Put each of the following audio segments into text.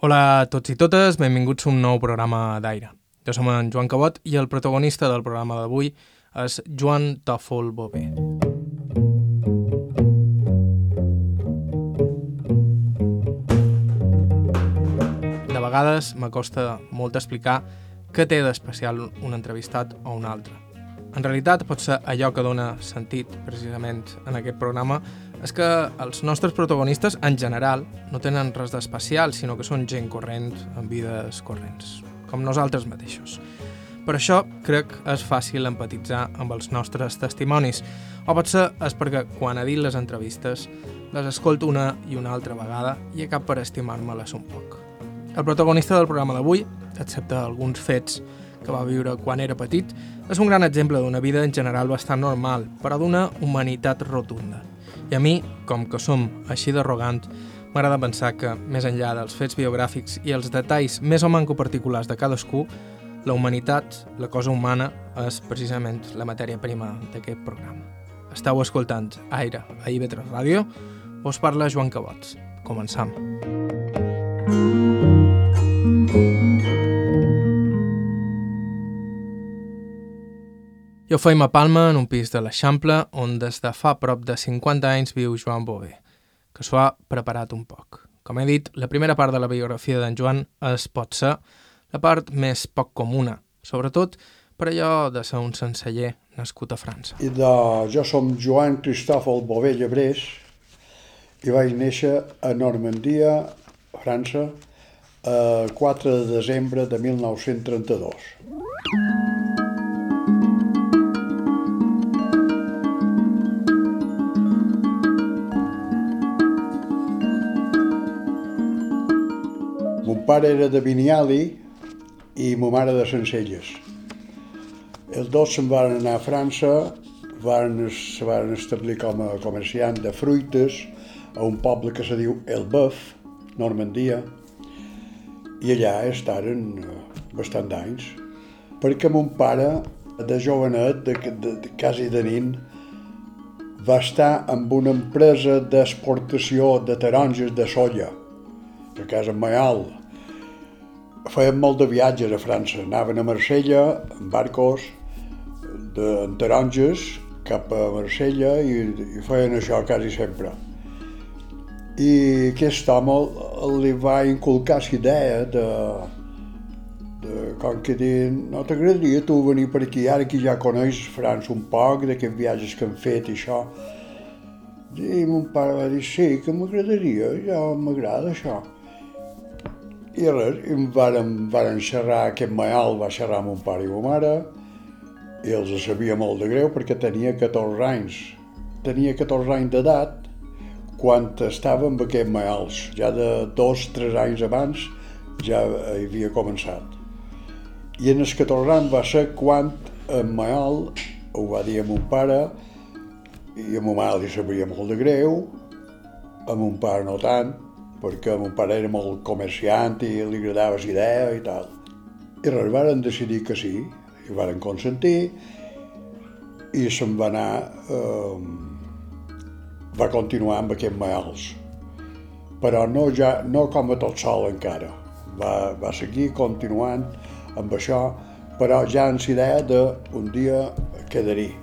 Hola a tots i totes, benvinguts a un nou programa d'aire. Jo som en Joan Cabot i el protagonista del programa d'avui és Joan Tòfol Bové. De vegades m'acosta molt explicar què té d'especial un entrevistat o un altre. En realitat pot ser allò que dona sentit precisament en aquest programa és que els nostres protagonistes, en general, no tenen res d'especial, sinó que són gent corrent, amb vides corrents, com nosaltres mateixos. Per això crec és fàcil empatitzar amb els nostres testimonis, o potser és perquè quan ha dit les entrevistes les escolto una i una altra vegada i acab per estimar-me-les un poc. El protagonista del programa d'avui, excepte alguns fets que va viure quan era petit, és un gran exemple d'una vida en general bastant normal, però d'una humanitat rotunda. I a mi, com que som així d'arrogant, m'agrada pensar que, més enllà dels fets biogràfics i els detalls més o manco particulars de cadascú, la humanitat, la cosa humana, és precisament la matèria prima d'aquest programa. Estau escoltant Aire a IB3 Ràdio, us parla Joan Cabots. Començam. Jo feim a Palma en un pis de l'Eixample on des de fa prop de 50 anys viu Joan Bové, que s'ho ha preparat un poc. Com he dit, la primera part de la biografia d'en Joan es pot ser la part més poc comuna, sobretot per allò de ser un senceller nascut a França. I de, jo som Joan Cristòfol Bové Llebrés i vaig néixer a Normandia, França, el 4 de desembre de 1932. Pare era de Viniali i ma mare de Sencelles. Els dos se'n van anar a França, van, se van establir com a comerciant de fruites a un poble que se diu Elbeuf, Normandia, i allà estaren eh, bastant d'anys, perquè mon pare, de jovenet, de, de, de, quasi de nin, va estar amb una empresa d'exportació de taronges de soia, a casa Mayal. Feien molt de viatges a França, anaven a Marsella, en barcos, de, en taronges, cap a Marsella i, i feien això quasi sempre. I aquest home li va inculcar la idea de, de com que dir, no t'agradaria tu venir per aquí, ara que ja coneix França un poc, d'aquests viatges que han fet i això. I mon pare va dir, sí, que m'agradaria, ja m'agrada això. I res, i varen, varen xerrar, aquest maial va xerrar amb mon pare i ma mare, i els sabia molt de greu perquè tenia 14 anys. Tenia 14 anys d'edat quan estava amb aquests malalts. Ja de dos, tres anys abans ja havia començat. I en els 14 anys va ser quan en malalt ho va dir a mon pare i a mon mare li sabia molt de greu, a mon pare no tant, perquè mon pare era molt comerciant i li agradava la idea i tal. I res, varen decidir que sí, i varen consentir, i se'n va anar, eh, va continuar amb aquests malalts. Però no, ja, no com a tot sol encara. Va, va seguir continuant amb això, però ja la idea d'un dia quedaria.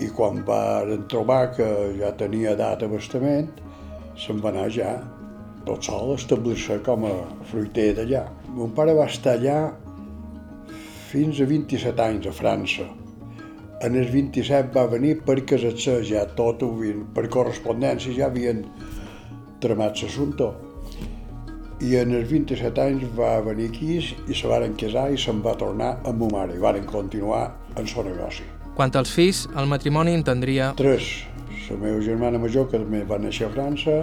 I quan van trobar que ja tenia edat abastament, se'n va anar ja tot sol a establir-se com a fruiter d'allà. Mon pare va estar allà fins a 27 anys a França. En els 27 va venir per casar-se ja tot, per correspondència ja havien tramat l'assumpte. I en els 27 anys va venir aquí i se varen casar i se'n va tornar amb ma mare i varen continuar en el negoci. Quant als fills, el matrimoni en tindria... Tres. La meva germana major, que també va néixer a França,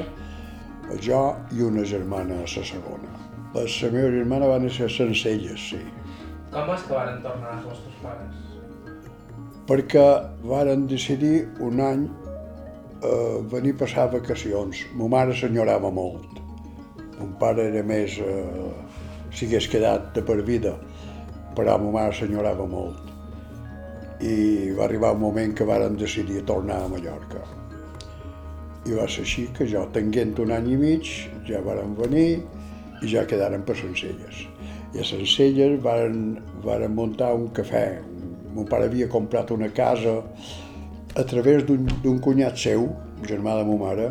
jo i una germana a la segona. La, meva germana va néixer a Sencelles, sí. Com és que varen tornar els vostres pares? Perquè varen decidir un any eh, venir a passar vacacions. Ma mare s'enyorava molt. Mon pare era més... Eh, si hagués quedat de per vida, però ma mare s'enyorava molt. I va arribar un moment que varen decidir tornar a Mallorca. I va ser així que jo, tenint un any i mig, ja varen venir i ja quedaren per Sencelles. I a Sencelles varen, varen muntar un cafè. Mon pare havia comprat una casa a través d'un cunyat seu, germà de ma mare,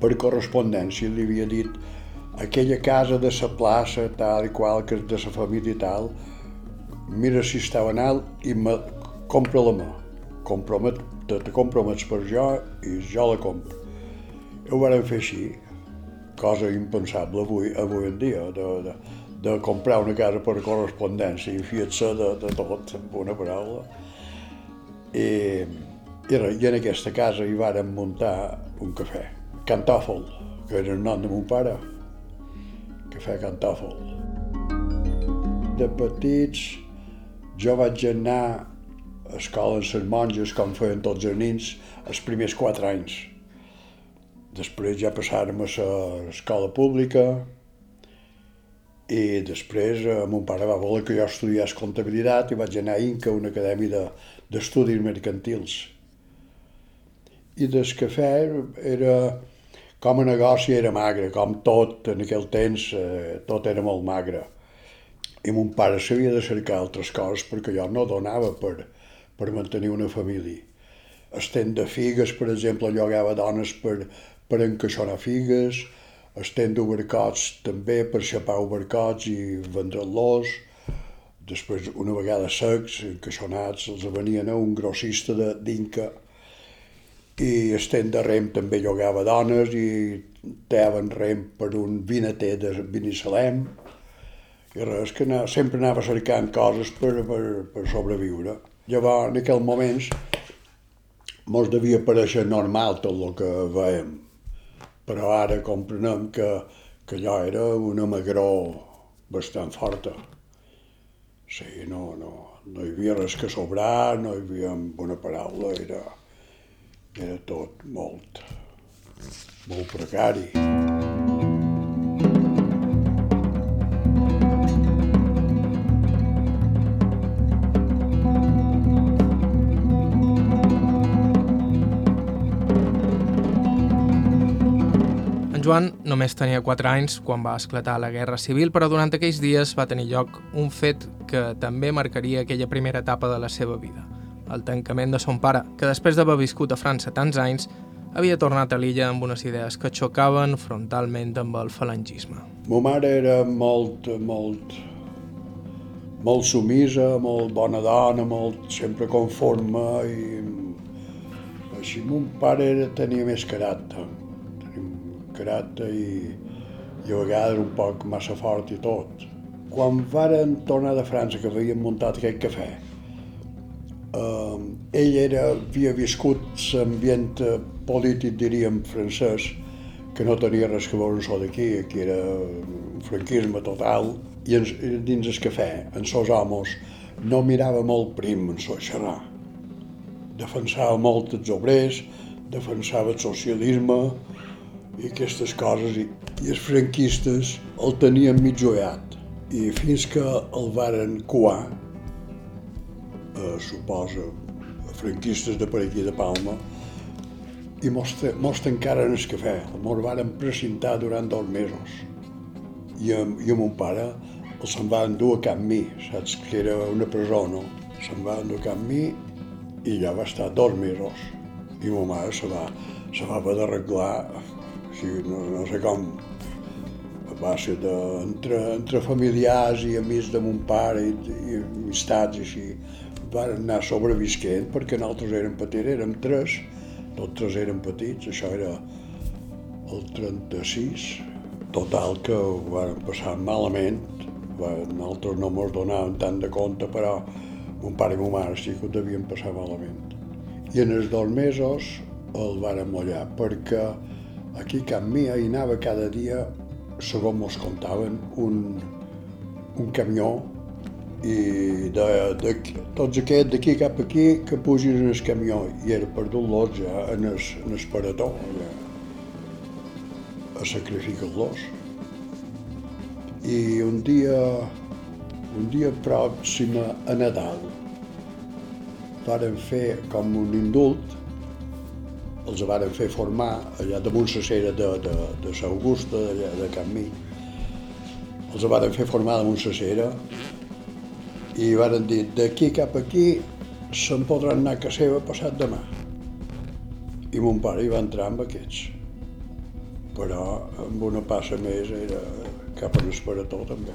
per correspondència. Li havia dit aquella casa de la plaça, tal i qual, que és de la família i tal, mira si estava alt i me, compra-la mà. Compromet, te, te compromets per jo i jo la compro. Ho varen fer així, cosa impensable avui, avui en dia, de, de, de comprar una casa per correspondència i fiar-se de, de tot, amb una paraula. I, i, I en aquesta casa hi varen muntar un cafè, Cantòfol, que era el nom de mon pare, cafè Cantòfol. De petits jo vaig anar a escola les monges, com feien tots els nins, els primers quatre anys Després ja passàrem a l'escola pública i després eh, mon pare va voler que jo estudiés comptabilitat i vaig anar a Inca, una acadèmia d'estudis de, mercantils. I des cafè era, com a negoci era magre, com tot en aquell temps, eh, tot era molt magre. I mon pare s'havia de cercar altres coses perquè jo no donava per, per mantenir una família. Estent de figues, per exemple, llogava dones per, per encaixonar figues, estem d'obercots també per xapar obercots i vendre-los. Després, una vegada secs, encaixonats, els venien a un grossista d'Inca i estem de rem també llogava dones i teaven rem per un vinater de Binissalem i res, que anava, sempre anava cercant coses per, per, per sobreviure. Llavors, en aquell moments, mos devia pareixer normal tot el que veiem però ara comprenem que, que allò era una magró bastant forta. Sí, no, no, no hi havia res que sobrar, no hi havia una paraula, era, era tot molt, molt precari. Joan només tenia 4 anys quan va esclatar la Guerra Civil, però durant aquells dies va tenir lloc un fet que també marcaria aquella primera etapa de la seva vida, el tancament de son pare, que després d'haver viscut a França tants anys, havia tornat a l'illa amb unes idees que xocaven frontalment amb el falangisme. Ma mare era molt, molt, molt sumisa, molt bona dona, molt sempre conforme i així mon pare era, tenia més caràcter caràcter i, i a vegades un poc massa fort i tot. Quan varen tornar de França, que havíem muntat aquest cafè, eh, ell era, havia viscut l'ambient polític, diríem, francès, que no tenia res que veure amb d'aquí, que era un franquisme total, i ens, dins el cafè, en sos homes, no mirava molt prim en so xerrar. Defensava molt els obrers, defensava el socialisme, i aquestes coses, i, i els franquistes el tenien mig joiat. I fins que el varen coar, eh, suposa, franquistes de per aquí de Palma, i mos, mos tancaren el cafè. Mos varen precintar durant dos mesos. I, i amb mon pare el se'n va endur a Camp Mi, saps que era una presó, no? Se'n va endur a Camp Mi i ja va estar dos mesos. I ma mare se va, se va haver d'arreglar sigui, no, no sé com, va ser de, entre, entre familiars i amics de mon pare i, i amistats i així, van anar sobrevisquent perquè nosaltres érem petits, érem tres, tots tres érem petits, això era el 36, total que ho van passar malament, nosaltres no ens donàvem tant de compte, però mon pare i mon mare sí que ho devien passar malament. I en els dos mesos el varen mullar perquè Aquí a Camp Mia hi anava cada dia, segons mos contaven, un, un camió i de, de, tots aquests d'aquí cap aquí que pugin en el camió i era per dur-los ja en el, en el parató ja, a sacrificar-los. I un dia, un dia pròxim a Nadal varen fer com un indult els varen fer formar allà damunt la cera de, de, de Augusta, d'allà de Can Mi, els van fer formar damunt la cera i van dir d'aquí cap aquí se'n podran anar a casa seva passat demà. I mon pare hi va entrar amb aquests. Però amb una passa més era cap a l'esperató també.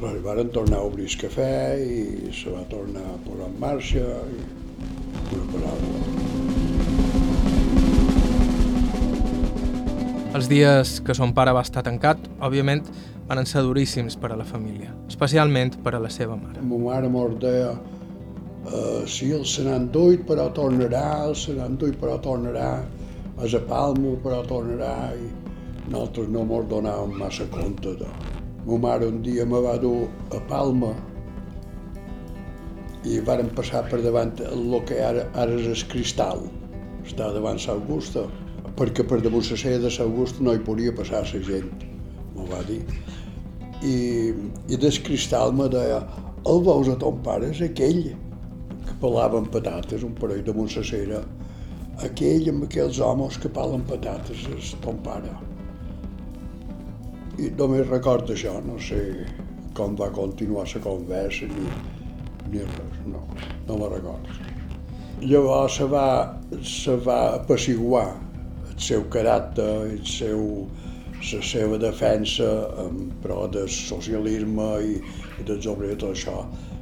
Aleshores van tornar a obrir el cafè i se va tornar a posar en marxa i una paraula. Els dies que son pare va estar tancat, òbviament, van ser duríssims per a la família, especialment per a la seva mare. Ma mare mos deia uh, sí, el se n'han duit, però tornarà, el se n'han duit, però tornarà, a Palma, però tornarà, i nosaltres no mos donàvem massa compte de... Ma mare un dia me va dur a Palma i varen passar per davant el que ara, ara és el cristal, està davant l'Augusta, perquè per damunt la sèrie de l'August no hi podia passar la gent, m'ho va dir. I, i des cristal me deia, el veus a ton pare és aquell que pelaven patates, un parell damunt la cera, aquell amb aquells homes que palen patates és ton pare. I només recordo això, no sé com va continuar la conversa ni, ni res, no, no la recordo. Llavors se va, se va apaciguar seu caràcter, el seu, la seva defensa en pro del socialisme i, i dels obrers, tot això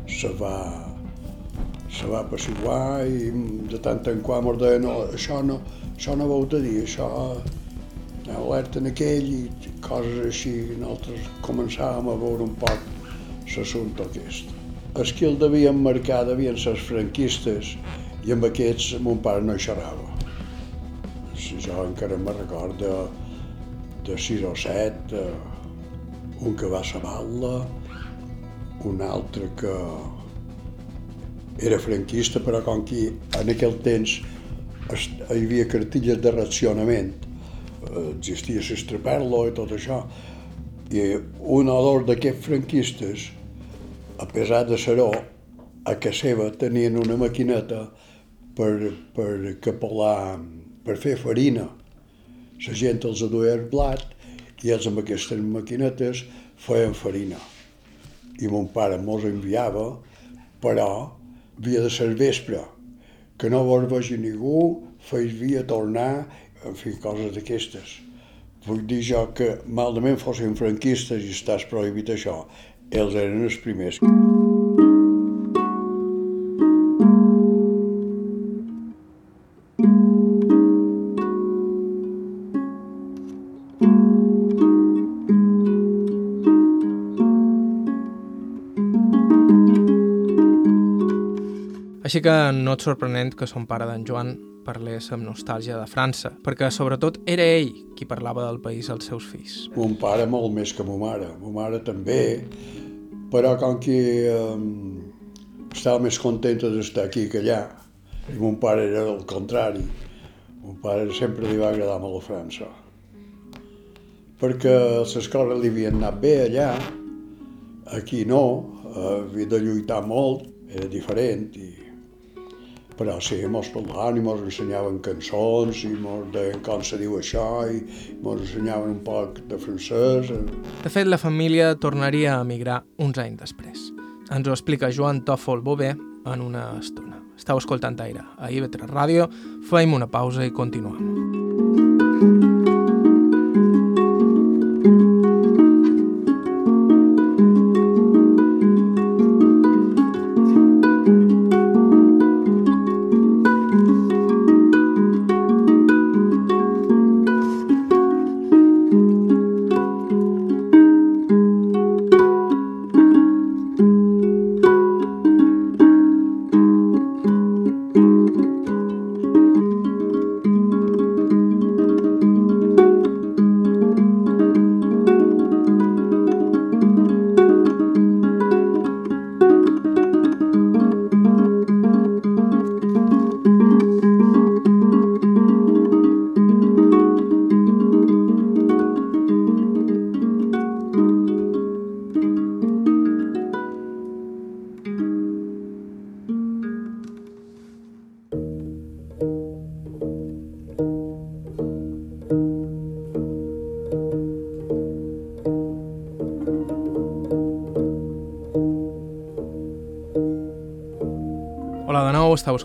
se va, se va apaciguar i de tant en quant mos deia no, això no, això no vau de dir, això alerta en aquell i coses així, nosaltres començàvem a veure un poc l'assumpte aquest. Els que el devien marcar devien ser els franquistes i amb aquests mon pare no xerrava. Si jo encara me recordo de 6 o 7, un que va a Batla, un altre que era franquista, però com que en aquell temps hi havia cartilles de racionament, existia l'estraperlo i tot això, i un o dos d'aquests franquistes, a pesar de ser-ho, a casa seva tenien una maquineta per, per capelar, per fer farina. La gent els duia el blat i ells amb aquestes maquinetes feien farina. I mon pare mos enviava, però havia de ser vespre, que no vos vegi ningú, feis via tornar en fi, coses d'aquestes. Vull dir jo que malament fossin franquistes i estàs prohibit això. Ells eren els primers. Així que no et sorprenent que son pare d'en Joan parlés amb nostàlgia de França, perquè sobretot era ell qui parlava del país als seus fills. Mon pare molt més que ma mare, ma mare també, però com que um, estava més contenta d'estar aquí que allà, i mon pare era el contrari. Mon pare sempre li va agradar molt a França, perquè les coses li havien anat bé allà, aquí no, havia de lluitar molt, era diferent, i però sí, mos parlaven i mos ensenyaven cançons i mos deien com se diu això i mos ensenyaven un poc de francès. De fet, la família tornaria a emigrar uns anys després. Ens ho explica Joan Tòfol Bové en una estona. Estau escoltant aire a IB3 Ràdio, feim una pausa i continuem.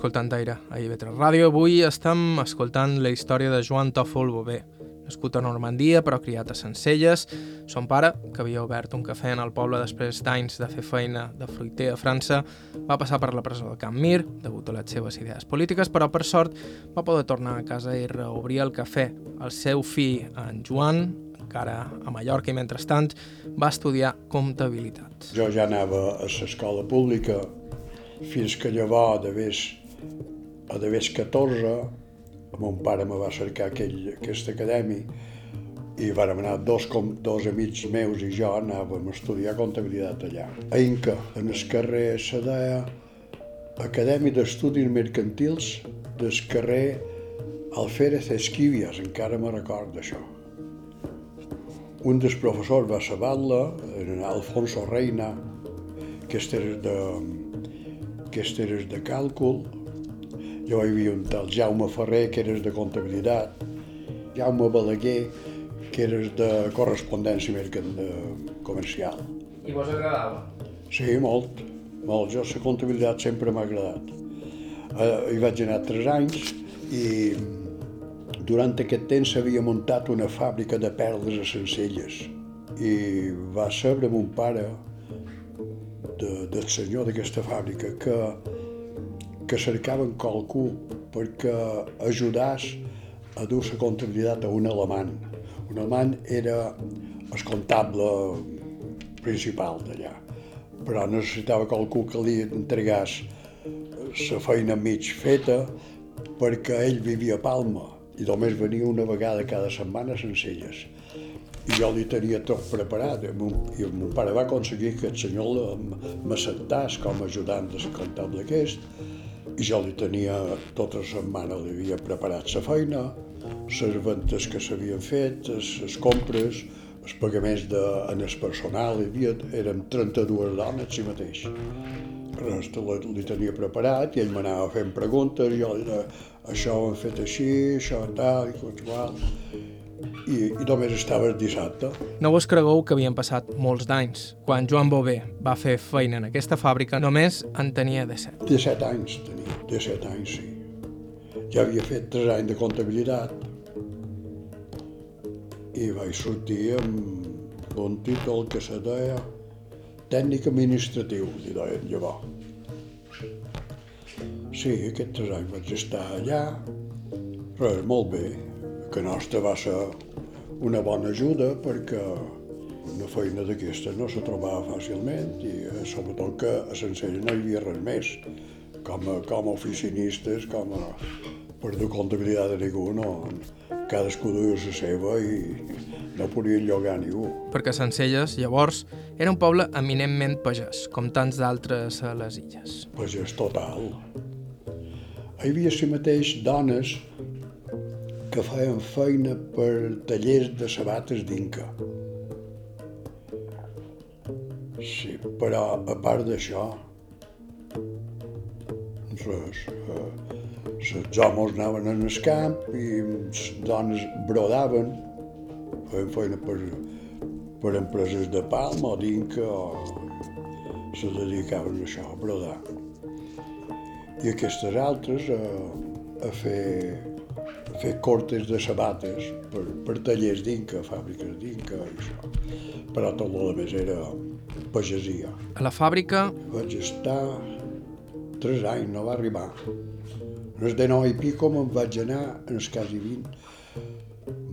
Escoltant Aire a IB3 Ràdio. Avui estem escoltant la història de Joan Tòfol Bové, nascut a Normandia però criat a Sencelles. Son pare, que havia obert un cafè en el poble després d'anys de fer feina de fruiter a França, va passar per la presó de Camp Mir, degut a les seves idees polítiques, però per sort va poder tornar a casa i reobrir el cafè. El seu fill, en Joan, encara a Mallorca i mentrestant va estudiar comptabilitat. Jo ja anava a l'escola pública fins que llavors, a d'haver 14, mon pare me va cercar aquell, aquest acadèmi i vàrem anar dos, com, dos amics meus i jo anàvem a estudiar comptabilitat allà. A Inca, en el carrer se deia Acadèmia d'Estudis Mercantils del carrer Alférez Esquivias, encara me record d'això. Un dels professors va saber-la, en Alfonso Reina, que era de, que era de càlcul, jo hi havia un tal Jaume Ferrer, que eres de comptabilitat, Jaume Balaguer, que eres de correspondència de comercial. I vos agradava? Sí, molt, molt. Jo la comptabilitat sempre m'ha agradat. Eh, hi vaig anar tres anys i durant aquest temps s'havia muntat una fàbrica de perles a Sencelles i va saber mon pare de, del senyor d'aquesta fàbrica que que cercaven qualcú perquè ajudàs a dur la comptabilitat a un alemany. Un alemany era el comptable principal d'allà, però necessitava qualcú que li entregàs la feina mig feta perquè ell vivia a Palma i només venia una vegada cada setmana Sencelles. I jo li tenia tot preparat i mon, i mon pare va aconseguir que el senyor m'acceptàs com a ajudant del comptable aquest jo li tenia tota la setmana, li havia preparat la feina, les ventes que s'havien fet, les compres, els pagaments de, en el personal, hi havia, érem 32 dones si mateix. Res, li, li tenia preparat i ell m'anava fent preguntes, jo li deia, això ho hem fet així, això tal, i qual i, i només estava el dissabte. No vos cregueu que havien passat molts d'anys. Quan Joan Bové va fer feina en aquesta fàbrica, només en tenia 17. 17 anys tenia, 17 anys, sí. Ja havia fet 3 anys de comptabilitat i vaig sortir amb un títol que se deia tècnic administratiu, li deien llavors. Sí, aquests tres anys vaig estar allà, res, molt bé, que nostra va ser una bona ajuda perquè una feina d'aquesta no se trobava fàcilment i eh, sobretot que a Sencella no hi havia res més. Com a, com a oficinistes, com a per dur comptabilitat de ningú, no. Cadascú duia la seva i no podien llogar ningú. Perquè Sencelles, llavors, era un poble eminentment pagès, com tants d'altres a les illes. Pagès total. Hi havia si mateix dones que feien feina per tallers de sabates d'Inca. Sí, però a part d'això, res. Eh, els homes anaven en el camp i les dones brodaven, feien feina per, per empreses de Palma o d'Inca o se dedicaven a això, a brodar. I aquestes altres a, a fer fer cortes de sabates per, per tallers d'Inca, fàbriques d'Inca i això. Però tot el més era pagesia. A la fàbrica... Vaig estar tres anys, no va arribar. En el de nou i pico me'n vaig anar, en els quasi 20,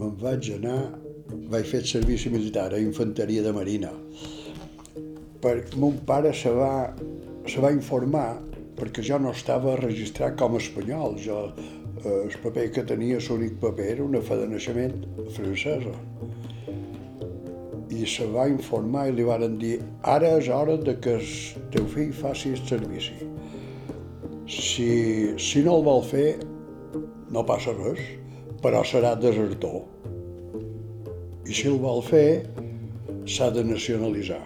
me'n vaig anar, vaig fer servici militar a Infanteria de Marina. Per, mon pare se va, se va informar perquè jo no estava registrat com a espanyol, jo el paper que tenia, l'únic paper, era una fe de naixement francesa. I se va informar i li varen dir ara és hora de que el teu fill faci el servici. Si, si no el vol fer, no passa res, però serà desertor. I si el vol fer, s'ha de nacionalitzar.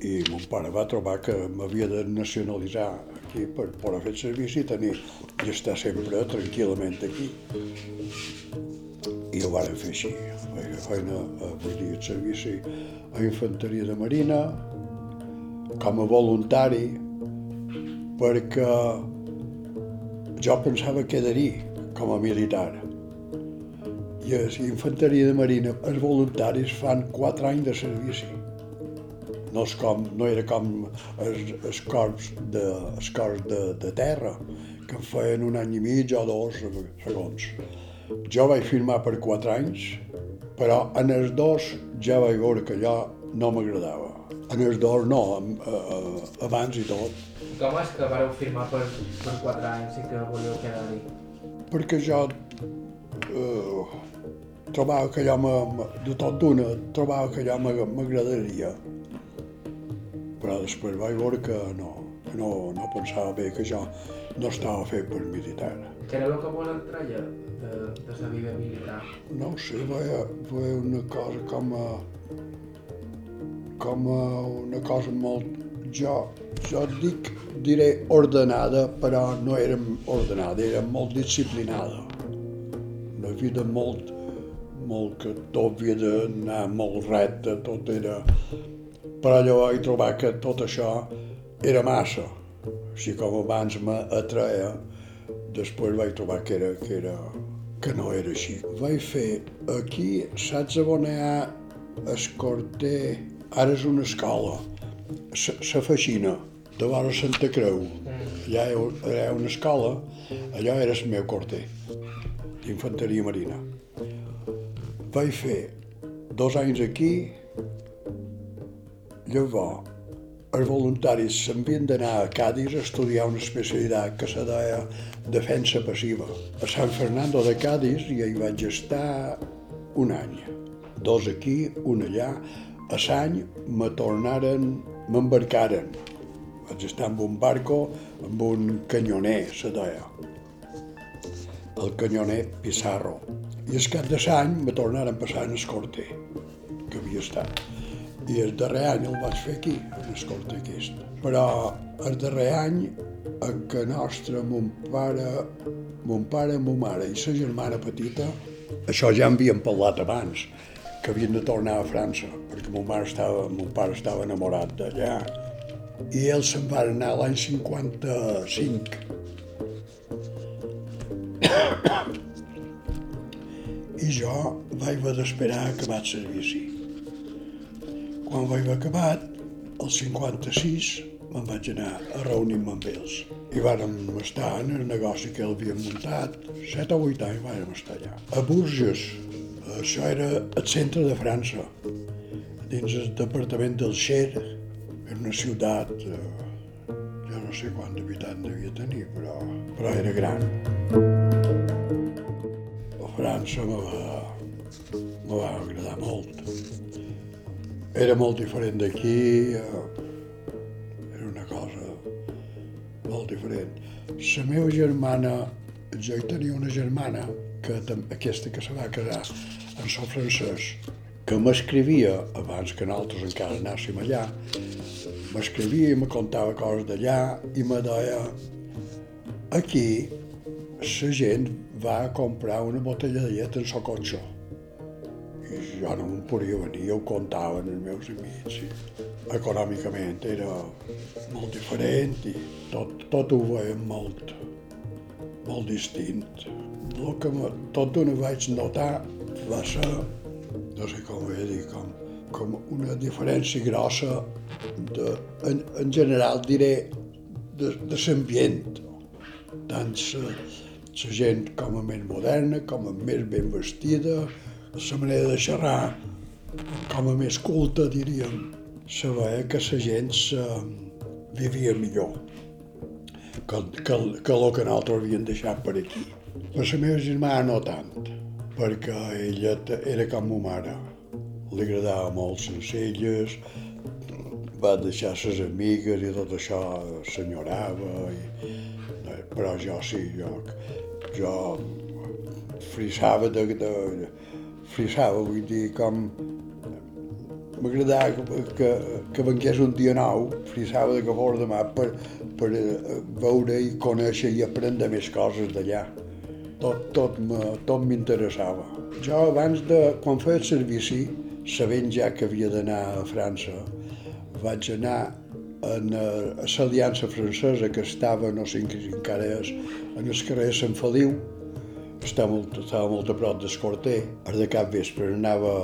I mon pare va trobar que m'havia de nacionalitzar aquí per poder fer servici i tenir i estar sempre tranquil·lament aquí. I ho varen fer així. Fer feina, vull dir, el servici a Infanteria de Marina, com a voluntari, perquè jo pensava que quedaria com a militar. I a la infanteria de marina, els voluntaris fan 4 anys de servici. No, és com, no era com els, els corps, de, els corps de, de terra, que en feien un any i mig o dos segons. Jo vaig firmar per 4 anys, però en els dos ja vaig veure que allò no m'agradava. En els dos no, abans i tot. Com és que vareu firmar per, per 4 anys i que volíeu quedar-hi? Perquè jo eh, trobava que allò, de tot d'una, trobava que allò m'agradaria. Però després vaig veure que no, que no, no pensava bé, que jo no estava fet per militar. Què era el que vol entrar ja de, de la vida militar? No ho sé, veia, veia una cosa com a, com a una cosa molt... Jo, jo dic, diré ordenada, però no era ordenada, era molt disciplinada. Una vida molt, molt que tot havia d'anar molt recte, tot era... Però jo vaig trobar que tot això era massa. Així com abans m'atreia, després vaig trobar que era, que era, que no era així. Vaig fer aquí, saps on hi ha el ara és una escola, la feixina, de vora Santa Creu. Allà hi ha una escola, allò era el meu corter, d'infanteria marina. Vaig fer dos anys aquí, llavors els voluntaris s'havien d'anar a Cádiz a estudiar una especialitat que se deia defensa passiva. A Sant Fernando de Cádiz i hi vaig estar un any. Dos aquí, un allà. A l'any me tornaren, m'embarcaren. Vaig estar amb un barco, amb un canyoner, se deia. El canyoner Pizarro. I al cap de l'any me tornaren passant el corter, que havia estat i el darrer any el vaig fer aquí, en escolta aquest. Però el darrer any en què nostre, mon pare, mon pare, mon mare i sa germana petita, això ja en havien parlat abans, que havien de tornar a França, perquè mon, mare estava, mon pare estava enamorat d'allà. I ells se'n van anar l'any 55. I jo vaig haver d'esperar a acabar el servici. Quan ho vaig acabat, el 56, me'n vaig anar a reunir-me amb ells. I vàrem estar en el negoci que havíem muntat, 7 o 8 anys vàrem estar allà. A Bourges, això era el centre de França, dins el departament del Cher, era una ciutat, eh, jo no sé quant d'habitants devia tenir, però, però era gran. A França me va, me va agradar molt era molt diferent d'aquí, eh, era una cosa molt diferent. La meva germana, jo hi tenia una germana, que aquesta que se va casar en so francès, que m'escrivia, abans que nosaltres encara anàssim allà, m'escrivia i me contava coses d'allà i me deia aquí la gent va comprar una botella de llet en so cotxe jo no me'n podia venir, ja ho contaven els meus amics. I econòmicament era molt diferent i tot, tot ho veiem molt, molt distint. El que tot d'una vaig notar va ser, no sé com ho dit, com, com una diferència grossa de, en, en general diré de, de l'ambient. Tant la gent com a més moderna, com a més ben vestida, la manera de xerrar com a més culta, diríem, veia que la gent se vivia millor que, que, que el que nosaltres havíem deixat per aquí. Per la meva germana no tant, perquè ella era com ma mare. Li agradava molt sencelles, va deixar ses amigues i tot això s'enyorava, i, però jo sí, jo, jo frisava de, de, frisava, vull dir, com m'agradava que, que, que vengués un dia nou, frisava de que fos demà per, per eh, veure i conèixer i aprendre més coses d'allà. Tot, tot, tot m'interessava. Jo abans de, quan feia el servici, sabent ja que havia d'anar a França, vaig anar en eh, l'aliança francesa que estava, no sé si encara és, en el carrer Sant Feliu, estava molt, estava molt a prop del Corter. El de cap vespre anava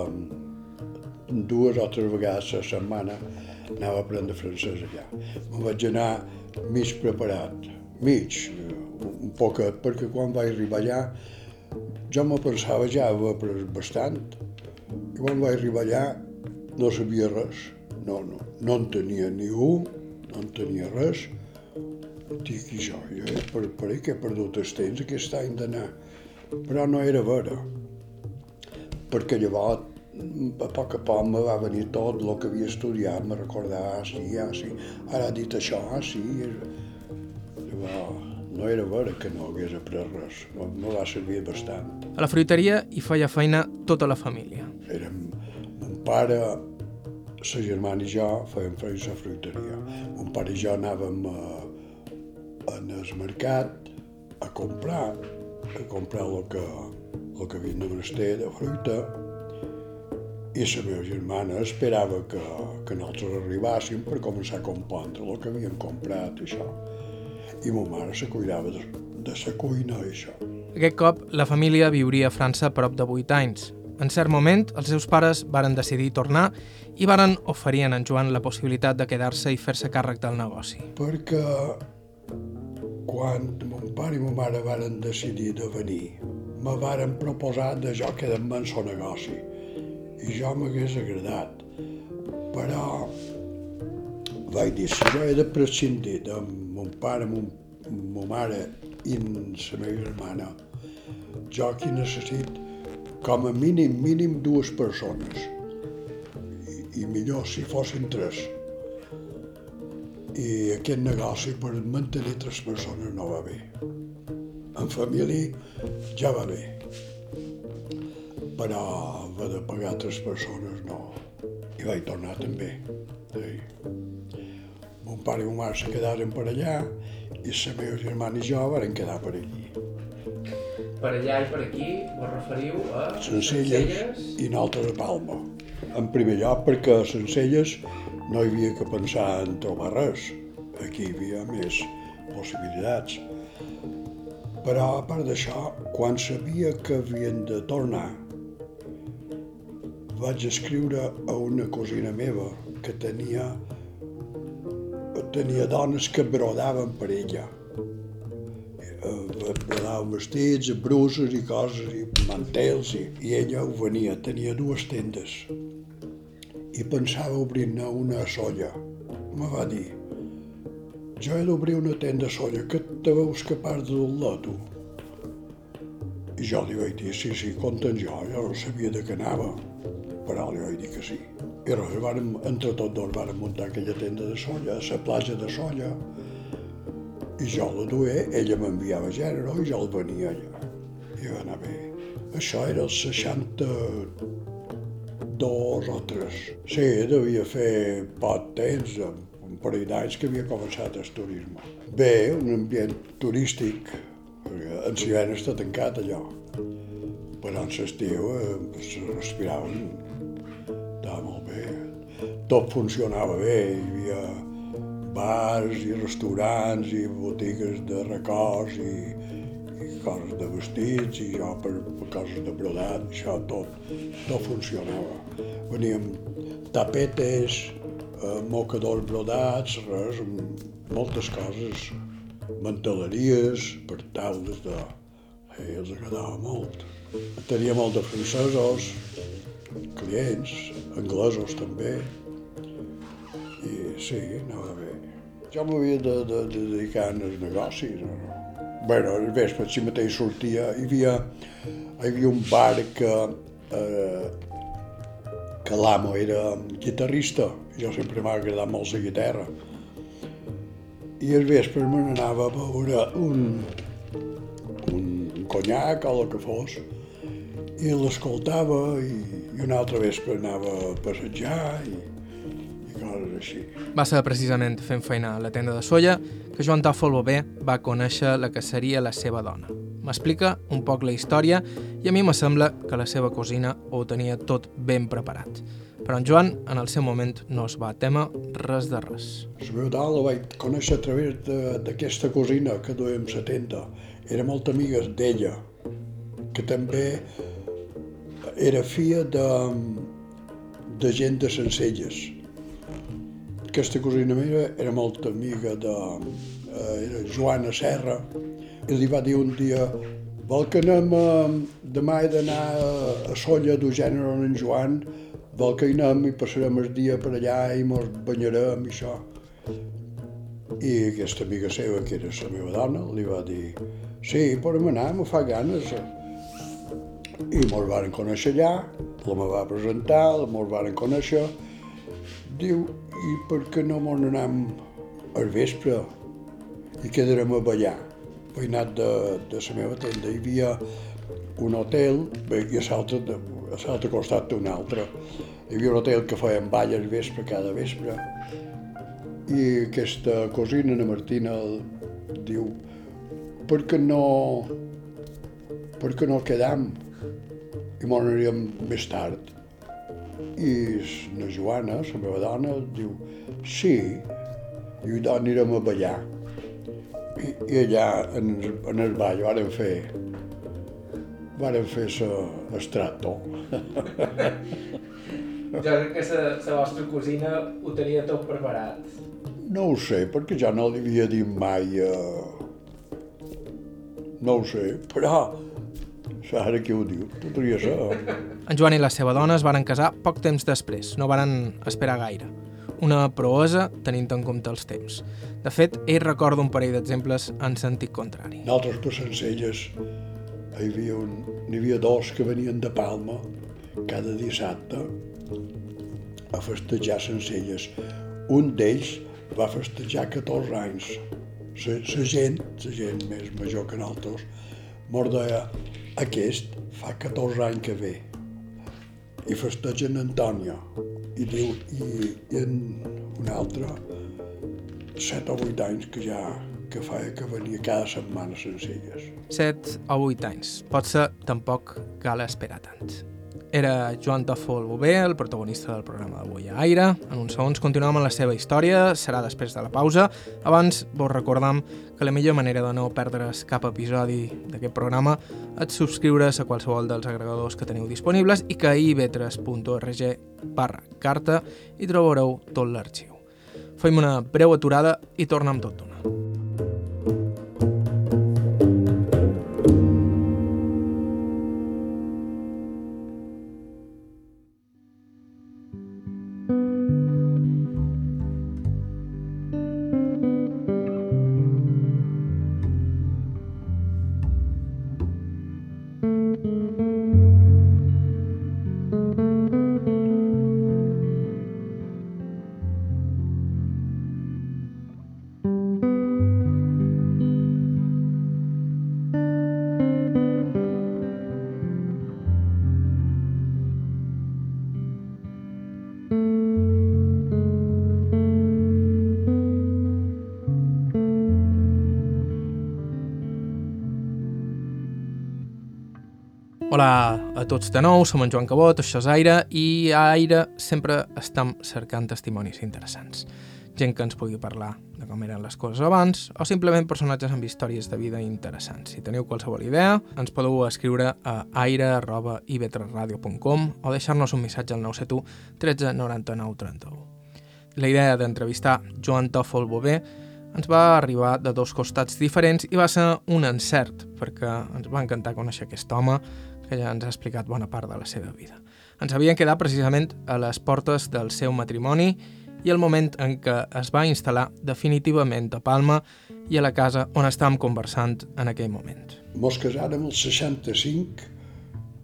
dues o tres vegades a la setmana anava a aprendre francès allà. Me vaig anar mig preparat, mig, un poquet, perquè quan vaig arribar allà jo me pensava ja haver après bastant i quan vaig arribar allà no sabia res no, no, no en tenia ni un, no en tenia res. Dic, i jo, jo per, per què he perdut el temps aquest any d'anar? Però no era vera, perquè llavors a poc a poc me va venir tot el que havia estudiat, me recordava, ah, sí, ah, sí, ara ha dit això, ah, sí. Llavors, no era vera que no hagués après res, me va servir bastant. A la fruiteria hi feia feina tota la família. Érem, mon pare sa germana i jo fèiem feina a fruiteria. Mon pare i jo anàvem a, a, el mercat a comprar, a comprar el que, el que havia de menester de fruita i la meva germana esperava que, que nosaltres arribàssim per començar a compondre el que havíem comprat i això. I ma mare se cuidava de, de la cuina i això. Aquest cop, la família viuria a França prop de 8 anys, en cert moment, els seus pares varen decidir tornar i varen oferir a en Joan la possibilitat de quedar-se i fer-se càrrec del negoci. Perquè quan mon pare i ma mare varen decidir de venir, me varen proposar de jo quedar-me en el negoci. I jo m'hagués agradat. Però vaig dir, si jo he de prescindir de mon pare, mon, mon mare i la meva germana, jo aquí necessit com a mínim, mínim dues persones. I, i millor si fossin tres. I aquest negoci per mantenir tres persones no va bé. En família ja va bé. Però va de pagar tres persones no. I vaig tornar també. Sí. Mon pare i mon mare se quedaren per allà i la meva germana i jo van quedar per allí per allà i per aquí vos referiu a Sencelles, Sencelles i nosaltres a Palma. En primer lloc perquè a Sencelles no hi havia que pensar en trobar res. Aquí hi havia més possibilitats. Però a part d'això, quan sabia que havien de tornar, vaig escriure a una cosina meva que tenia tenia dones que brodaven per ella brodava vestits, bruses i coses, i mantels, i, i ella ho venia, tenia dues tendes. I pensava obrir-ne una Solla. Me va dir, jo he d'obrir una tenda Solla, que te veus capaç de dur-la, tu? I jo li vaig dir, sí, sí, compten jo, jo no sabia de què anava, però li vaig dir que sí. I res, vàrem, entre tots dos vàrem muntar aquella tenda de Solla, a la platja de Solla, i jo la duia, ella m'enviava gènere i jo el venia allà. I va anar bé. Això era el 62 o 3. Sí, devia fer poc temps, un parell d'anys que havia començat el turisme. Bé, un ambient turístic, en Sivena està tancat allò, però en l'estiu eh, es respirava, estava molt bé. Tot funcionava bé, hi havia bars i restaurants i botigues de records i, i coses de vestits i jo per, coses de brodat, això tot, tot funcionava. Veníem tapetes, eh, mocadors brodats, res, moltes coses, manteleries, per taules de... Eh, els agradava molt. Tenia molt de francesos, clients, anglesos també, i sí, anava bé. Jo m'havia de, de, de dedicar als negocis. Bé, al vespre, si mateix sortia, hi havia, hi havia un bar que, eh, que l'amo era guitarrista, jo sempre m'ha agradat molt la guitarra. I al vespre me n'anava a veure un, un conyac o el que fos, i l'escoltava i, i un altre vespre anava a passejar i, coses així. Va ser precisament fent feina a la tenda de Solla que Joan Tòfol Bové va conèixer la que seria la seva dona. M'explica un poc la història i a mi me sembla que la seva cosina ho tenia tot ben preparat. Però en Joan, en el seu moment, no es va témer res de res. La meva dona la vaig conèixer a través d'aquesta cosina que duem 70. Era molt amiga d'ella, que també era filla de, de gent de Sencelles. Aquesta cosina meva era molt amiga de eh, era Joana Serra i li va dir un dia vol que anem a, demà he d'anar a, Solla gènere en Joan vol que hi anem i passarem el dia per allà i mos banyarem i això. I aquesta amiga seva, que era la meva dona, li va dir sí, podem anar, me fa ganes. I mos varen conèixer allà, la me va presentar, mos varen conèixer. Diu, i per què no mos anem al vespre i quedarem a ballar? Veïnat de, de la meva tenda hi havia un hotel i a l'altre costat d'un altre. Hi havia un hotel que feien ball al vespre cada vespre i aquesta cosina, la Martina, diu per què no per què no quedam i aniríem més tard. I la Joana, la meva dona, diu sí, i anirem a ballar. I, i allà en, en el ball varen fer varen fer l'estrato. jo crec que la vostra cosina ho tenia tot preparat. No ho sé, perquè ja no li havia dit mai... Eh... No ho sé, però ara qui ho diu? Podria ser. En Joan i la seva dona es varen casar poc temps després, no varen esperar gaire. Una proesa tenint en compte els temps. De fet, ell recorda un parell d'exemples en sentit contrari. Nosaltres per Sencelles hi havia, un, havia dos que venien de Palma cada dissabte a festejar Sencelles. Un d'ells va festejar 14 anys. La gent, la gent més major que nosaltres, deia, aquest fa 14 anys que ve i festeja en Antònia. I diu, i, i en un altre, 7 o 8 anys que ja que feia que venia cada setmana sencelles. 7 o 8 anys. Potser tampoc cal esperar tant. Era Joan Toffol Bové, el protagonista del programa d'avui a Aire. En uns segons continuem amb la seva història, serà després de la pausa. Abans vos recordam que la millor manera de no perdre's cap episodi d'aquest programa és subscriure's a qualsevol dels agregadors que teniu disponibles i que a ib3.org barra carta hi trobareu tot l'arxiu. Fem una breu aturada i tornem tot d'una. Hola a tots de nou, som en Joan Cabot, això és Aire, i a Aire sempre estem cercant testimonis interessants. Gent que ens pugui parlar de com eren les coses abans, o simplement personatges amb històries de vida interessants. Si teniu qualsevol idea, ens podeu escriure a aire.ivetresradio.com o deixar-nos un missatge al 971 13 99 31. La idea d'entrevistar Joan Toffol Bové ens va arribar de dos costats diferents i va ser un encert, perquè ens va encantar conèixer aquest home que ja ens ha explicat bona part de la seva vida. Ens havien quedat precisament a les portes del seu matrimoni i el moment en què es va instal·lar definitivament a Palma i a la casa on estàvem conversant en aquell moment. Mos casàrem el 65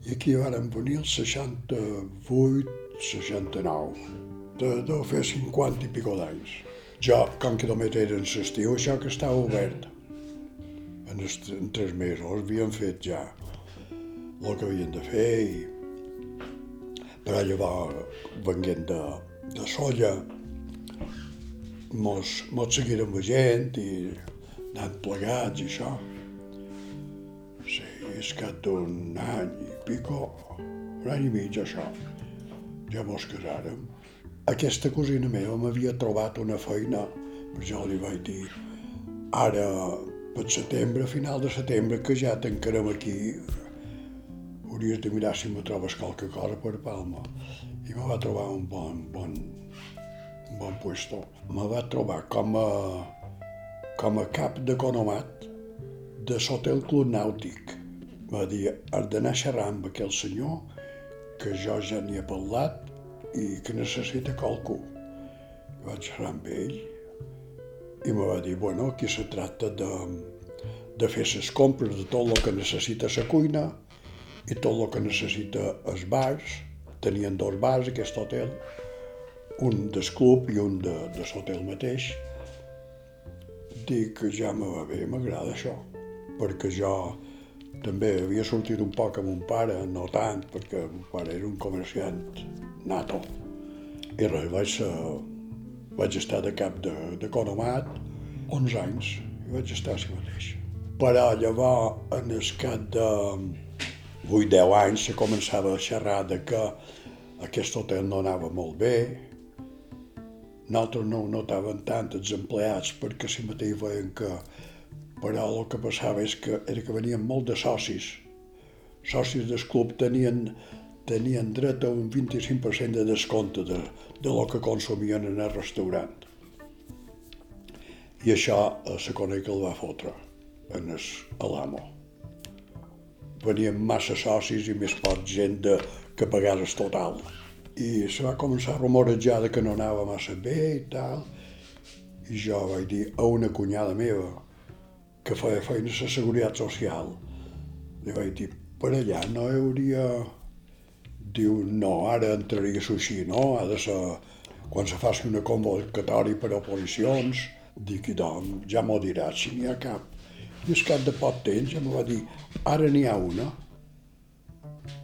i aquí vàrem venir el 68, 69. De, de fer 50 i pico d'anys. Jo, com que només era en l'estiu, això que estava obert. En, els, en tres mesos havíem fet ja el que havien de fer i però llavors venguent de, de solla mos, mos seguirem la gent i anant plegats i això. Sí, és que d'un any i pico, un any i mig això, ja mos casàrem. Aquesta cosina meva m'havia trobat una feina, per jo li vaig dir, ara per setembre, final de setembre, que ja tancarem aquí, hauries de mirar si me trobes qualque cosa per Palma. I me va trobar un bon, bon, un bon puesto. Me va trobar com a, com a cap d'economat de l'Hotel Club Nàutic. Va dir, has d'anar a xerrar amb aquell senyor que jo ja n'hi he parlat i que necessita qualcú. I vaig xerrar amb ell i me va dir, bueno, aquí se tracta de, de fer les compres de tot el que necessita la cuina i tot el que necessita els bars. Tenien dos bars, aquest hotel, un del club i un de, de l'hotel mateix. Dic que ja me va bé, m'agrada això, perquè jo també havia sortit un poc amb un pare, no tant, perquè mon pare era un comerciant nato. I res, vaig, ser, vaig estar de cap d'economat de, 11 anys, i vaig estar així mateix. Però llavors, en el cap de 8-10 anys, se començava a xerrar de que aquest hotel no anava molt bé, nosaltres no ho notàvem tant els empleats perquè si mateix veien que però el que passava és que, era que venien molt de socis. Socis del club tenien, tenien dret a un 25% de descompte de, de lo que consumien en el restaurant. I això a la conec el va fotre en a l'amo. Venien massa socis i més poc gent de, que pagares total. I se va començar a rumorejar de que no anava massa bé i tal. I jo vaig dir a una cunyada meva, que feia feina a la Seguretat Social. Li vaig dir, per allà no hi hauria... Diu, no, ara entraria així, no? Ha de ser quan se faci una convocatòria per a oposicions. Dic, doncs, ja m'ho diràs, si n'hi ha cap. I al cap de poc temps me va dir, ara n'hi ha una.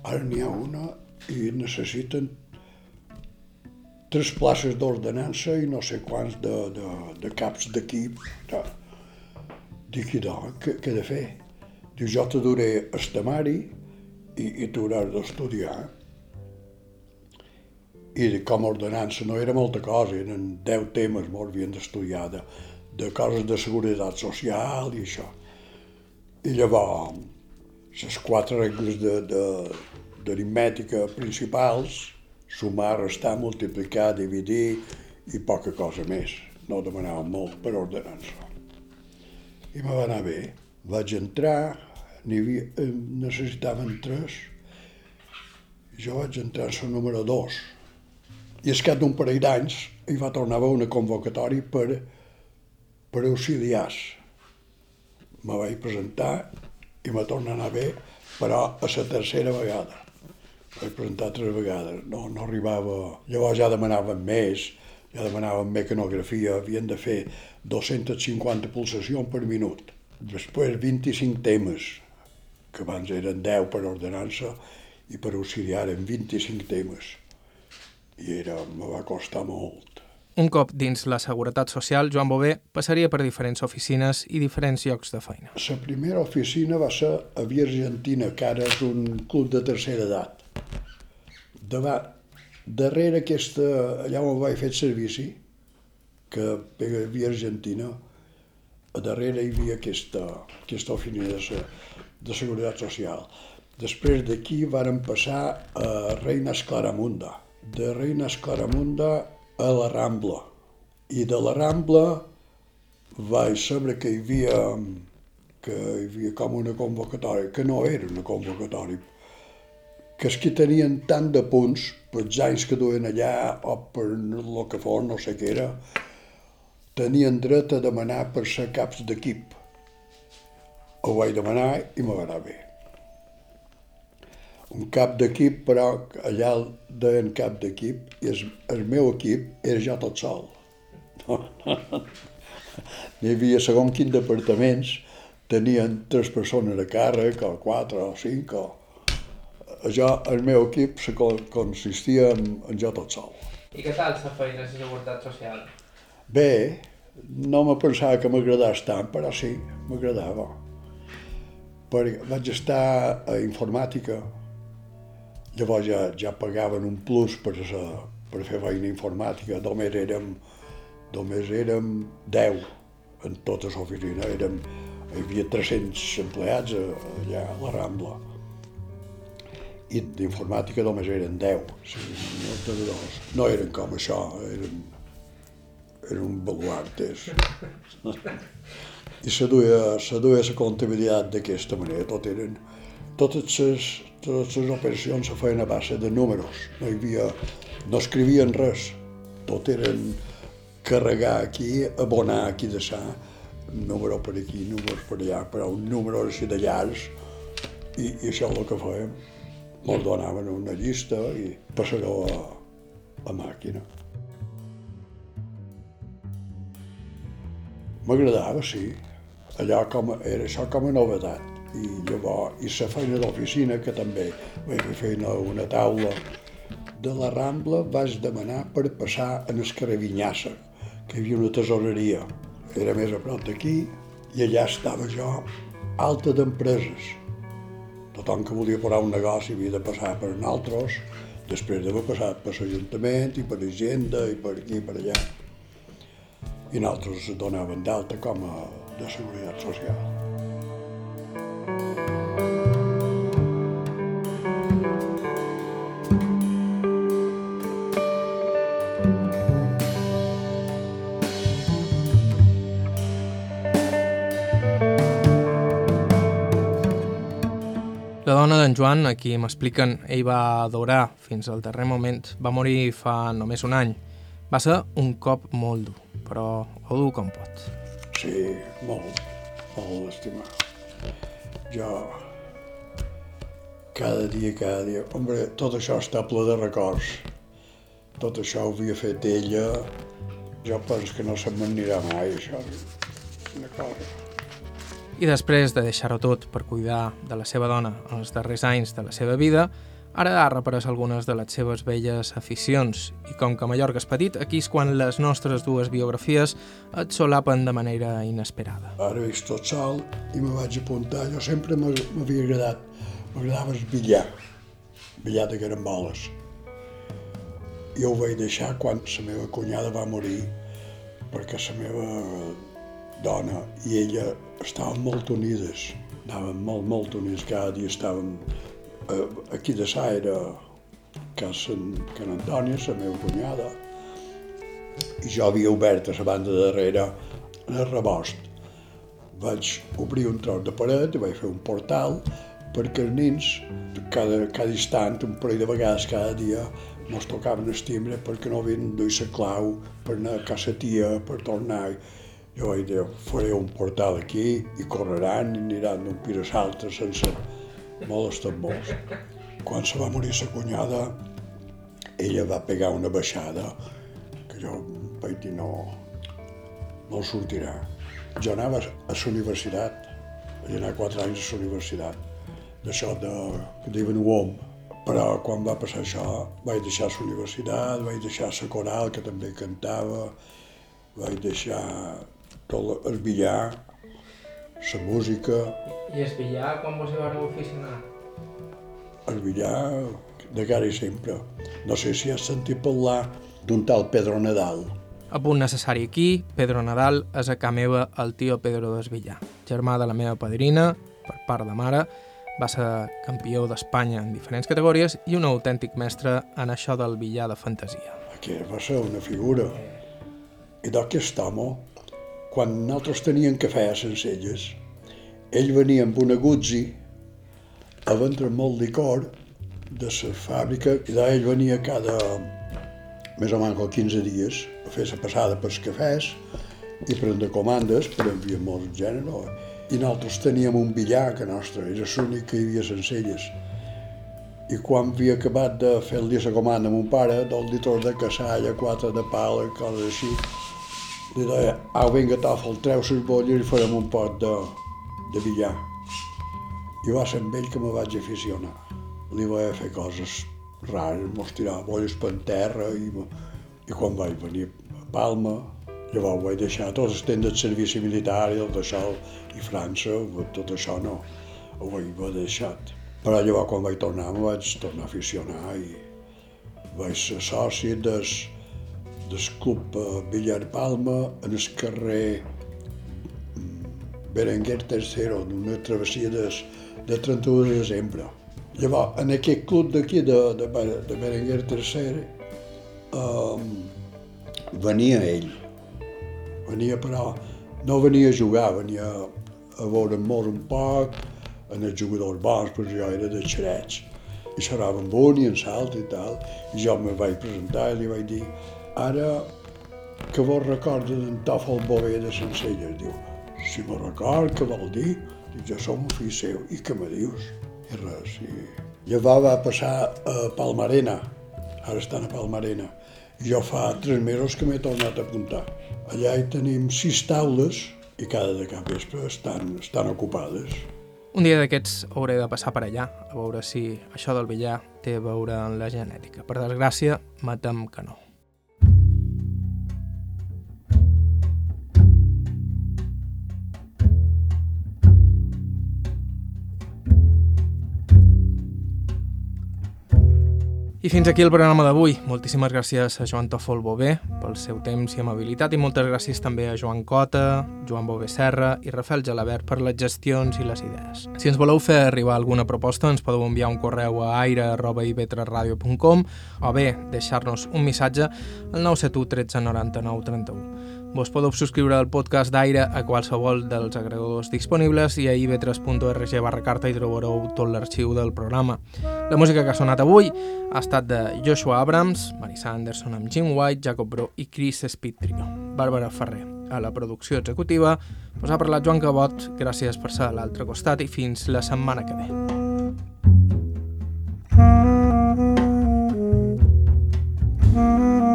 Ara n'hi ha una i necessiten tres places d'ordenança i no sé quants de, de, de caps d'equip. Dic, i doncs, què, què he de fer? Diu, jo te duré el temari i, i tu hauràs d'estudiar. I com a ordenança no era molta cosa, eren deu temes molt havien d'estudiar, de, de coses de seguretat social i això. I llavors, les quatre regles d'aritmètica principals, sumar, restar, multiplicar, dividir i poca cosa més. No demanàvem molt per ordenança i me va anar bé. Vaig entrar, havia, eh, necessitaven tres, jo vaig entrar a número dos. I al cap d'un parell d'anys hi va tornar a una convocatòria per, per auxiliars. Me vaig presentar i me torna a anar bé, però a la tercera vegada. Vaig presentar tres vegades, no, no arribava... Llavors ja demanaven més, ja demanaven mecanografia, havien de fer 250 pulsacions per minut. Després 25 temes, que abans eren 10 per ordenança i per auxiliar en 25 temes. I era, me va costar molt. Un cop dins la Seguretat Social, Joan Bové passaria per diferents oficines i diferents llocs de feina. La primera oficina va ser a Via Argentina, que ara és un club de tercera edat. Davant, darrere aquesta, allà on vaig fer servici, que hi havia Argentina, a darrere hi havia aquesta, aquesta oficina de, de Seguretat Social. Després d'aquí varen passar a Reina Esclaramunda. De Reina Esclaramunda a la Rambla. I de la Rambla vaig saber que hi havia, que hi havia com una convocatòria, que no era una convocatòria, que els que tenien tant de punts, pels anys que duen allà o per el que fos, no sé què era, tenien dret a demanar per ser caps d'equip. Ho vaig demanar i me va anar bé. Un cap d'equip, però allà deien cap d'equip, i el, el meu equip era jo tot sol. N'hi havia segons quins departaments, tenien tres persones a càrrec, o quatre, o cinc, o jo, el meu equip se consistia en, en jo tot sol. I què tal la feina de seguretat social? Bé, no me pensava que m'agradés tant, però sí, m'agradava. Perquè vaig estar a informàtica, Llavors ja, ja pagaven un plus per, sa, per fer feina informàtica. Només érem, només érem 10 en tota l'oficina. Érem, hi havia 300 empleats allà a la Rambla. I d'informàtica només eren 10. O sigui, no, tenedors. no eren com això, eren, eren un baluartes. I se duia, se duia la comptabilitat d'aquesta manera. Tot eren, totes les, totes les operacions se feien a base de números. No hi havia, no escrivien res. Tot eren carregar aquí, abonar aquí de sa, número per aquí, números per allà, però un número així de llargs, i, i això és el que fèiem. Ens donaven una llista i passareu a, a màquina. M'agradava, sí. Allò com, era això com a novetat. I llavors, i la feina d'oficina, que també vaig fer feina a una taula de la Rambla, vaig demanar per passar en el carrer Vinyassa, que hi havia una tesoreria. Era més a prop d'aquí, i allà estava jo, alta d'empreses. Tothom que volia posar un negoci havia de passar per nosaltres, després d'haver passat per l'Ajuntament i per Agenda i per aquí i per allà i nosaltres es donaven d'alta com a de seguretat social. La dona d'en Joan, a qui m'expliquen ell va adorar fins al darrer moment, va morir fa només un any. Va ser un cop molt dur, però ho dur com pot. Sí, molt, molt estimar. Jo, cada dia, cada dia... Hombre, tot això està ple de records. Tot això ho havia fet ella. Jo penso que no se'm n'anirà mai, això. Una cosa. I després de deixar-ho tot per cuidar de la seva dona els darrers anys de la seva vida, ara ha reprès algunes de les seves velles aficions i com que Mallorca és petit, aquí és quan les nostres dues biografies et solapen de manera inesperada. Ara veig tot sol i me vaig apuntar. Jo sempre m'ha- m'havia agradat, m'agradava el billar, billar de caramboles. Jo ho vaig deixar quan la meva cunyada va morir, perquè la meva dona i ella estaven molt unides, anaven molt, molt unides, cada dia estaven eh, aquí de sa era casa Can Antònia, la meva cunyada, i jo havia obert a la banda darrere el rebost. Vaig obrir un tros de paret i vaig fer un portal perquè els nens, cada, cada instant, un parell de vegades cada dia, mos tocaven el timbre perquè no havien duit la clau per anar a casa tia, per tornar. Jo vaig dir, faré un portal aquí i correran i aniran d'un pis a l'altre sense molts. Quan se va morir sa cunyada, ella va pegar una baixada que jo vaig dir no, no sortirà. Jo anava a la universitat, vaig anar quatre anys a la universitat, d'això de, que diuen UOM, però quan va passar això vaig deixar la universitat, vaig deixar la coral que també cantava, vaig deixar tot el billar, la música, I es billar quan vos hi vareu aficionar? el billar de cara i sempre. No sé si has sentit parlar d'un tal Pedro Nadal. A punt necessari aquí, Pedro Nadal és a ca meva el tio Pedro Desvillar, germà de la meva padrina, per part de mare, va ser campió d'Espanya en diferents categories i un autèntic mestre en això del billar de fantasia. que va ser una figura. I d'aquest home, quan nosaltres teníem cafè a Sencelles, ell venia amb una Guzzi a vendre molt licor de la fàbrica i d'ahir ell venia cada més o menys 15 dies a fer la passada pels cafès i prendre comandes per enviar molts gènere. I nosaltres teníem un billar que nostre, era l'únic que hi havia Sencelles. I quan havia acabat de fer-li la comanda a mon pare, dos litres de cassalla, quatre de pala, coses així, li deia, au, vinga, Tòfol, treu les bolles i farem un pot de, de billar. I va ser amb ell que me vaig aficionar. Li vaig fer coses rares, mos tirar bolles per terra i, i quan vaig venir a Palma, llavors vaig deixar tots els temps del servici militar i el d'això i França, tot això no, ho vaig haver deixat. Però llavors quan vaig tornar me vaig tornar a aficionar i vaig ser soci del, del club eh, Villar Palma en el carrer mm, Berenguer III, d'una travessia des, de 31 de desembre. Llavors, en aquest club d'aquí, de, de, de Berenguer III, um, venia ell. Venia, però, no venia a jugar, venia a veure molt un poc, en els jugadors bons, però jo era de xerets. I xerrava amb un i en salt i tal, i jo me vaig presentar i li vaig dir ara que vos recorda d'en Tòfol Bové de Sencelles, diu, si me record, què vol dir? Dic, jo som un fill seu, i què me dius? I res, i... Llavors va passar a Palmarena, ara estan a Palmarena, jo fa tres mesos que m'he tornat a apuntar. Allà hi tenim sis taules i cada de cap vespre estan, estan ocupades. Un dia d'aquests hauré de passar per allà, a veure si això del billar té a veure en la genètica. Per desgràcia, matem que no. I fins aquí el programa d'avui. Moltíssimes gràcies a Joan Tòfol Bové pel seu temps i amabilitat i moltes gràcies també a Joan Cota, Joan Bové Serra i Rafael Gelabert per les gestions i les idees. Si ens voleu fer arribar alguna proposta ens podeu enviar un correu a aire.ivetresradio.com o bé deixar-nos un missatge al 971 13 99 31. Vos podeu subscriure al podcast d'Aire a qualsevol dels agregadors disponibles i a ib3.org barra carta hi trobareu tot l'arxiu del programa. La música que ha sonat avui ha estat de Joshua Abrams, Marissa Anderson amb Jim White, Jacob Bro i Chris Spitrio. Bàrbara Ferrer. A la producció executiva us ha parlat Joan Cabot, gràcies per ser a l'altre costat i fins la setmana que ve. Mm-hmm.